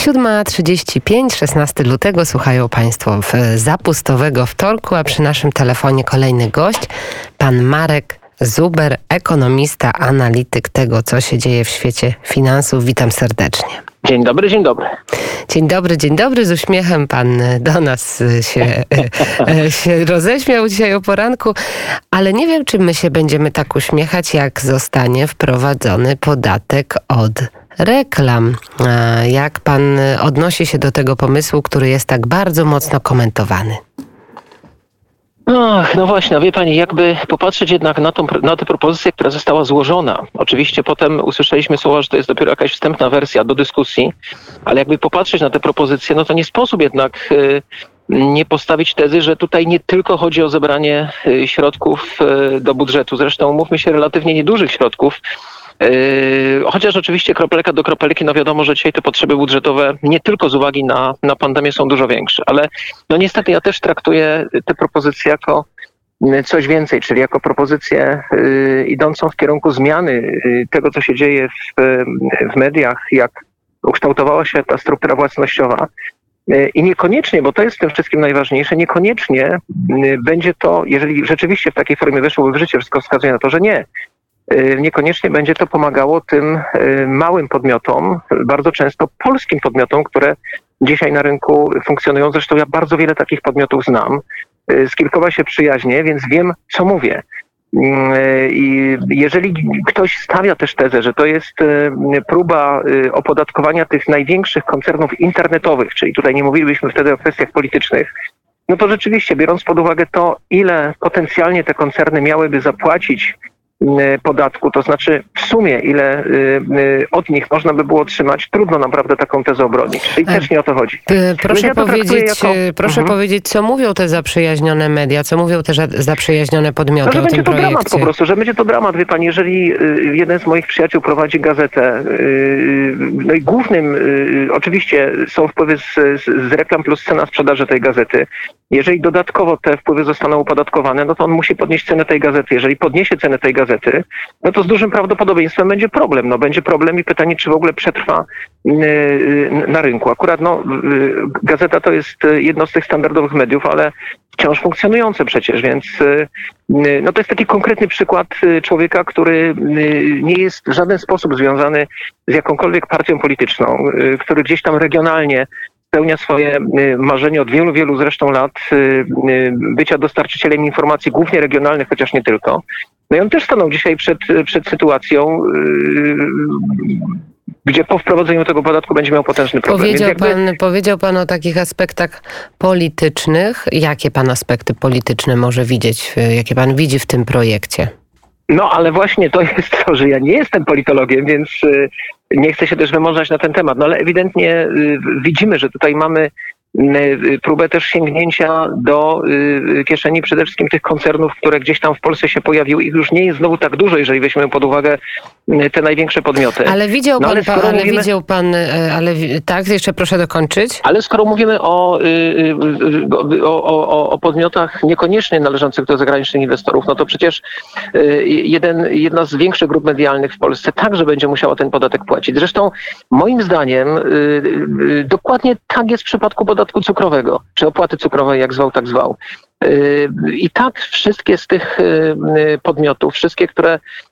7.35, 16 lutego słuchają Państwo w zapustowego wtorku, a przy naszym telefonie kolejny gość, pan Marek Zuber, ekonomista, analityk tego, co się dzieje w świecie finansów. Witam serdecznie. Dzień dobry, dzień dobry. Dzień dobry, dzień dobry. Z uśmiechem pan do nas się, się roześmiał dzisiaj o poranku, ale nie wiem, czy my się będziemy tak uśmiechać, jak zostanie wprowadzony podatek od reklam. Jak pan odnosi się do tego pomysłu, który jest tak bardzo mocno komentowany? No, no właśnie, wie pani, jakby popatrzeć jednak na, tą, na tę propozycję, która została złożona. Oczywiście potem usłyszeliśmy słowa, że to jest dopiero jakaś wstępna wersja do dyskusji, ale jakby popatrzeć na tę propozycję, no to nie sposób jednak y, nie postawić tezy, że tutaj nie tylko chodzi o zebranie y, środków y, do budżetu. Zresztą mówmy się relatywnie niedużych środków, chociaż oczywiście kropelka do kropelki, no wiadomo, że dzisiaj te potrzeby budżetowe nie tylko z uwagi na, na pandemię są dużo większe, ale no niestety ja też traktuję te propozycje jako yy, coś więcej, czyli jako propozycję y, idącą w kierunku zmiany tego, co się dzieje w, w mediach, jak ukształtowała się ta struktura własnościowa. I niekoniecznie, bo to jest w tym wszystkim najważniejsze, niekoniecznie będzie to, jeżeli rzeczywiście w takiej formie weszłoby w życie, wszystko wskazuje na to, że nie, niekoniecznie będzie to pomagało tym y, małym podmiotom, bardzo często polskim podmiotom, które dzisiaj na rynku funkcjonują. Zresztą ja bardzo wiele takich podmiotów znam. Y, z kilkoma się przyjaźnię, więc wiem, co mówię. I jeżeli ktoś stawia też tezę, że to jest próba opodatkowania tych największych koncernów internetowych, czyli tutaj nie mówilibyśmy wtedy o kwestiach politycznych, no to rzeczywiście, biorąc pod uwagę to, ile potencjalnie te koncerny miałyby zapłacić Y, podatku, to znaczy w sumie ile y, y, od nich można by było otrzymać, trudno naprawdę taką tezę obronić. Czyli też nie o to chodzi. Proszę, ja to powiedzieć, jako... proszę mhm. powiedzieć, co mówią te zaprzyjaźnione media, co mówią te zaprzyjaźnione podmioty no, że o będzie to projekcie. dramat po prostu, że będzie to dramat. Wie pani, jeżeli jeden z moich przyjaciół prowadzi gazetę, no i głównym oczywiście są wpływy z, z reklam plus cena sprzedaży tej gazety. Jeżeli dodatkowo te wpływy zostaną opodatkowane, no to on musi podnieść cenę tej gazety. Jeżeli podniesie cenę tej gazety, gazety, no to z dużym prawdopodobieństwem będzie problem. No będzie problem i pytanie, czy w ogóle przetrwa y, y, na rynku. Akurat no, y, gazeta to jest jedno z tych standardowych mediów, ale wciąż funkcjonujące przecież, więc no to jest taki konkretny przykład człowieka, który nie jest w żaden sposób związany z jakąkolwiek partią polityczną, który gdzieś tam regionalnie spełnia swoje marzenie od wielu, wielu zresztą lat bycia dostarczycielem informacji, głównie regionalnych, chociaż nie tylko. No i on też stanął dzisiaj przed, przed sytuacją, yy, gdzie po wprowadzeniu tego podatku będzie miał potężny problem. Powiedział, jakby... pan, powiedział pan o takich aspektach politycznych. Jakie pan aspekty polityczne może widzieć, jakie pan widzi w tym projekcie? No ale właśnie to jest to, że ja nie jestem politologiem, więc yy, nie chcę się też wymążać na ten temat. No ale ewidentnie yy, widzimy, że tutaj mamy próbę też sięgnięcia do y, kieszeni przede wszystkim tych koncernów, które gdzieś tam w Polsce się pojawiły. Ich już nie jest znowu tak dużo, jeżeli weźmiemy pod uwagę y, te największe podmioty. Ale widział no, pan, ale, ale mówimy, widział pan, ale tak, jeszcze proszę dokończyć. Ale skoro mówimy o, o, o, o podmiotach niekoniecznie należących do zagranicznych inwestorów, no to przecież jeden, jedna z większych grup medialnych w Polsce także będzie musiała ten podatek płacić. Zresztą moim zdaniem dokładnie tak jest w przypadku podatku cukrowego, czy opłaty cukrowej, jak zwał, tak zwał. I tak wszystkie z tych podmiotów, wszystkie, które Y,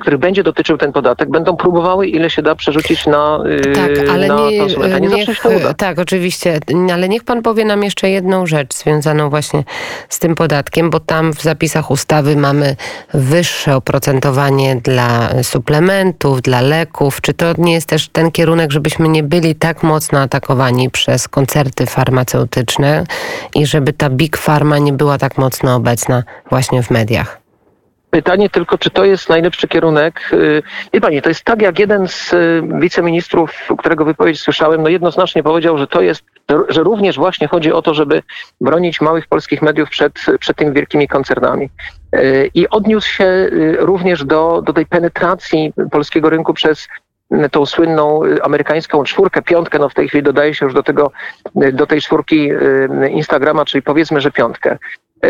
których będzie dotyczył ten podatek, będą próbowały ile się da przerzucić na, y, tak, ale na nie, konsumenta. Nie niech, zawsze się uda. Tak, oczywiście, ale niech pan powie nam jeszcze jedną rzecz związaną właśnie z tym podatkiem, bo tam w zapisach ustawy mamy wyższe oprocentowanie dla suplementów, dla leków. Czy to nie jest też ten kierunek, żebyśmy nie byli tak mocno atakowani przez koncerty farmaceutyczne i żeby ta big pharma nie była tak mocno obecna właśnie w mediach? Pytanie tylko, czy to jest najlepszy kierunek. Y, wie pani, to jest tak, jak jeden z y, wiceministrów, którego wypowiedź słyszałem, no jednoznacznie powiedział, że to jest, że również właśnie chodzi o to, żeby bronić małych polskich mediów przed, przed tymi wielkimi koncernami. Y, I odniósł się również do, do tej penetracji polskiego rynku przez tą słynną amerykańską czwórkę, piątkę, no w tej chwili dodaje się już do tego, do tej czwórki Instagrama, czyli powiedzmy, że piątkę.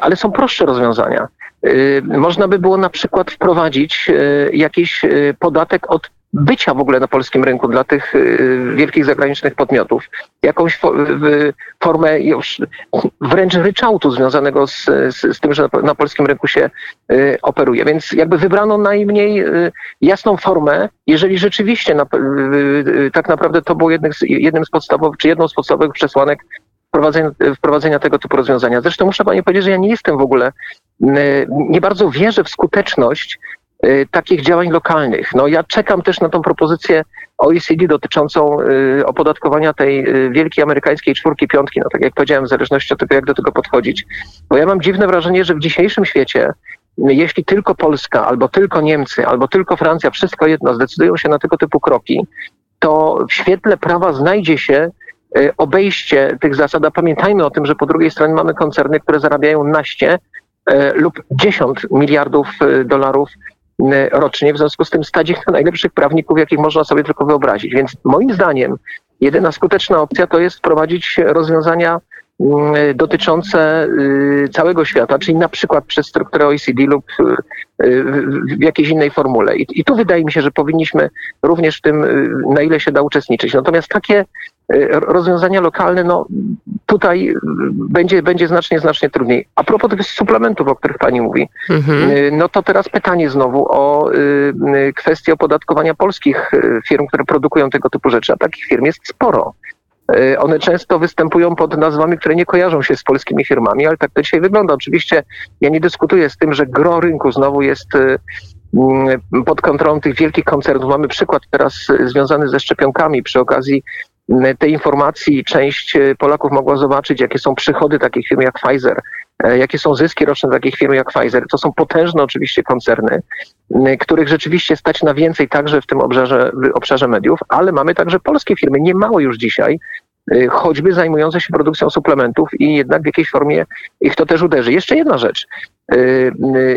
Ale są prostsze rozwiązania. Y, można by było na przykład wprowadzić y, jakiś y, podatek od bycia w ogóle na polskim rynku dla tych wielkich zagranicznych podmiotów, jakąś formę już wręcz ryczałtu związanego z, z, z tym, że na, polskim rynku się operuje. Więc jakby wybrano najmniej jasną formę, jeżeli rzeczywiście na, tak naprawdę to było jednym z, jednym z podstawowych, czy jedną z podstawowych przesłanek wprowadzenia, wprowadzenia tego typu rozwiązania. Zresztą muszę pani powiedzieć, że ja nie jestem w ogóle, nie bardzo wierzę w skuteczność y, takich działań lokalnych. No ja czekam też na tą propozycję OECD dotyczącą y, opodatkowania tej wielkiej amerykańskiej czwórki, piątki, no tak jak powiedziałem, w zależności od tego, jak do tego podchodzić. Bo ja mam dziwne wrażenie, że w dzisiejszym świecie jeśli tylko Polska, albo tylko Niemcy, albo tylko Francja, wszystko jedno, zdecydują się na tego typu kroki, to w świetle prawa znajdzie się obejście tych zasad, a pamiętajmy o tym, że po drugiej stronie mamy koncerny, które zarabiają naście lub 10 miliardów y, dolarów rocznie, w związku z tym stać ich na najlepszych prawników, jakich można sobie tylko wyobrazić. Więc moim zdaniem jedyna skuteczna opcja to jest wprowadzić rozwiązania dotyczące całego świata, czyli na przykład przez strukturę OECD lub w jakiejś innej formule. I, tu wydaje mi się, że powinniśmy również w tym, na ile się da, uczestniczyć. Natomiast takie Y, rozwiązania lokalne, no tutaj będzie, będzie znacznie, znacznie trudniej. A propos tych suplementów, o których pani mówi, mhm. Y, no to teraz pytanie znowu o y, kwestię opodatkowania polskich firm, które produkują tego typu rzeczy, a takich firm jest sporo. One często występują pod nazwami, które nie kojarzą się z polskimi firmami, ale tak to dzisiaj wygląda. Oczywiście ja nie dyskutuję z tym, że gro rynku znowu jest pod kontrolą tych wielkich koncernów. Mamy przykład teraz związany ze szczepionkami przy okazji tej informacji część e, Polaków mogła zobaczyć, jakie są przychody takich firm jak Pfizer, e, jakie są zyski roczne takich firm jak Pfizer. To są potężne oczywiście koncerny, których rzeczywiście stać na więcej także w tym obszarze, w obszarze mediów, ale mamy także polskie firmy, nie mało już dzisiaj, e, choćby zajmujące się produkcją suplementów i jednak w jakiejś formie ich to też uderzy. Jeszcze jedna rzecz.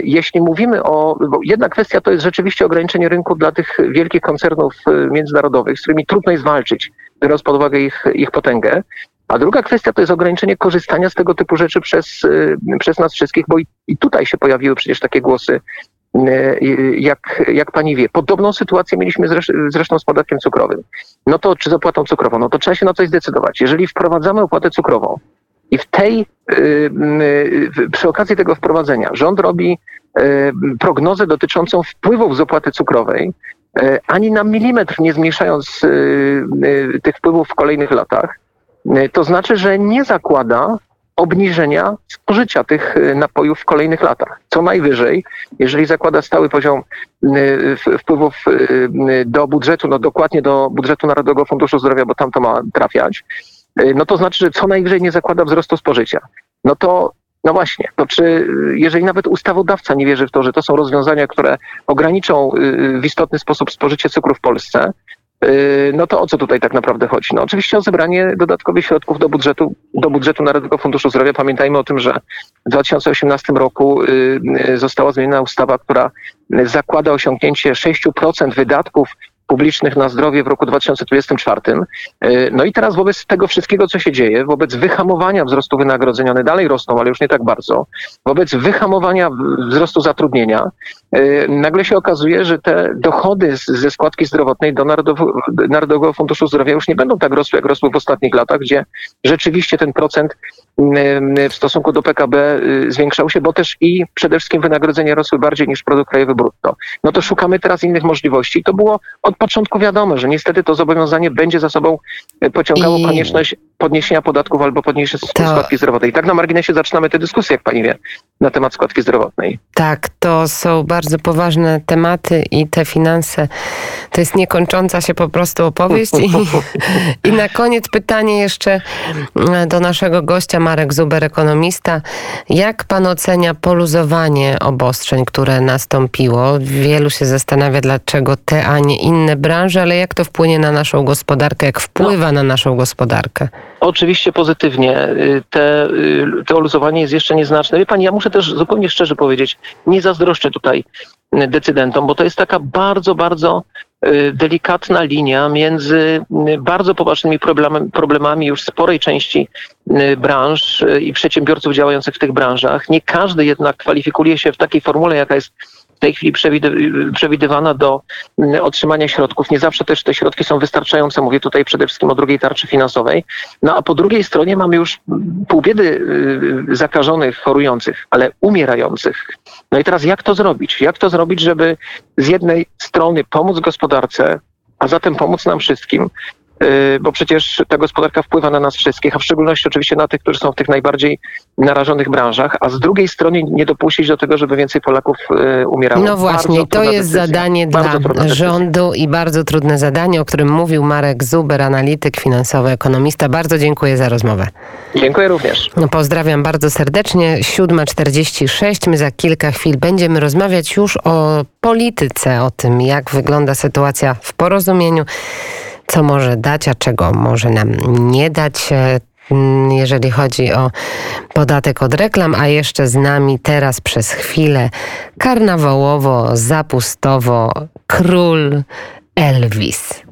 Jeśli mówimy o, bo jedna kwestia to jest rzeczywiście ograniczenie rynku dla tych wielkich koncernów międzynarodowych, z którymi trudno jest walczyć biorąc pod uwagę ich, ich potęgę. A druga kwestia to jest ograniczenie korzystania z tego typu rzeczy przez, y, przez nas wszystkich, bo i, i tutaj się pojawiły przecież takie głosy, y, jak, jak pani wie. Podobną sytuację mieliśmy zresztą z podatkiem cukrowym. No to czy z opłatą cukrową? No to trzeba się na coś zdecydować. Jeżeli wprowadzamy opłatę cukrową i w tej, y, przy okazji tego wprowadzenia rząd robi prognozę dotyczącą wpływów z opłaty cukrowej, ani na milimetr nie zmniejszając tych wpływów w kolejnych latach. To znaczy, że nie zakłada obniżenia spożycia tych napojów w kolejnych latach. Co najwyżej, jeżeli zakłada stały poziom wpływów do budżetu, no dokładnie do budżetu Narodowego Funduszu Zdrowia, bo tam to ma trafiać, no to znaczy, że co najwyżej nie zakłada wzrostu spożycia. No to no właśnie, to czy jeżeli nawet ustawodawca nie wierzy w to, że to są rozwiązania, które ograniczą y, w istotny sposób spożycie cukru w Polsce, no to o co tutaj tak naprawdę chodzi? No oczywiście o zebranie dodatkowych środków do budżetu, do budżetu Narodowego Funduszu Zdrowia. Pamiętajmy o tym, że w 2018 roku y, została zmieniona ustawa, która zakłada osiągnięcie 6% wydatków publicznych na zdrowie w roku 2024. E, no i teraz wobec tego wszystkiego, co się dzieje, wobec wyhamowania wzrostu wynagrodzeń, one dalej rosną, ale już nie tak bardzo, wobec wyhamowania wzrostu zatrudnienia, e, nagle się okazuje, że te dochody ze składki zdrowotnej do Narodowego Funduszu Zdrowia już nie będą tak rosły, jak rosły w ostatnich latach, gdzie rzeczywiście ten procent w stosunku do PKB y, zwiększał się, bo też i przede wszystkim wynagrodzenia rosły bardziej niż produkt krajowy brutto. No to szukamy teraz innych możliwości. To było od początku wiadomo, że niestety to zobowiązanie będzie za sobą e, pociągało I... konieczność podniesienia podatków albo podniesienia to... składki zdrowotnej. Tak na marginesie zaczynamy tę dyskusję, jak pani wie, na temat składki zdrowotnej. Tak, to są bardzo poważne tematy i te finanse to jest niekończąca się po prostu opowieść. I, i na koniec pytanie jeszcze mm, do naszego gościa Marek Zuber, ekonomista. Jak pan ocenia poluzowanie obostrzeń, które nastąpiło? Wielu się zastanawia, dlaczego te, a nie inne branże, ale jak to wpłynie na naszą gospodarkę, jak wpływa no. na naszą gospodarkę? Oczywiście pozytywnie. Y, te, y, to luzowanie jest jeszcze nieznaczne. Wie pani, ja muszę też zupełnie szczerze powiedzieć, nie zazdroszczę tutaj decydentom, bo to jest taka bardzo, bardzo y, delikatna linia między bardzo poważnymi problemami, problemami już sporej części branż i przedsiębiorców działających w tych branżach. Nie każdy jednak kwalifikuje się w takiej formule, jaka jest tej chwili przewid- przewidywana do mm, otrzymania środków. Nie zawsze też te środki są wystarczające. Mówię tutaj przede wszystkim o drugiej tarczy finansowej. No a po drugiej stronie mamy już pół biedy y, zakażonych, chorujących, ale umierających. No i teraz jak to zrobić? Jak to zrobić, żeby z jednej strony pomóc gospodarce, a zatem pomóc nam wszystkim, bo przecież ta gospodarka wpływa na nas wszystkich, a w szczególności oczywiście na tych, którzy są w tych najbardziej narażonych branżach, a z drugiej strony nie dopuścić do tego, żeby więcej Polaków y, umierało. No właśnie, Bardzo to jest decyzja. zadanie Bardzo dla rządu i bardzo trudne zadanie, o którym mówił Marek Zuber, analityk finansowy, ekonomista. Bardzo dziękuję za rozmowę. Dziękuję również. No, pozdrawiam bardzo serdecznie. 7.46. My za kilka chwil będziemy rozmawiać już o polityce, o tym, jak wygląda sytuacja w porozumieniu, co może dać, a czego może nam nie dać. e, mm, Jeżeli chodzi o podatek od reklam, a jeszcze z nami teraz przez chwilę karnawałowo, zapustowo król Elvis.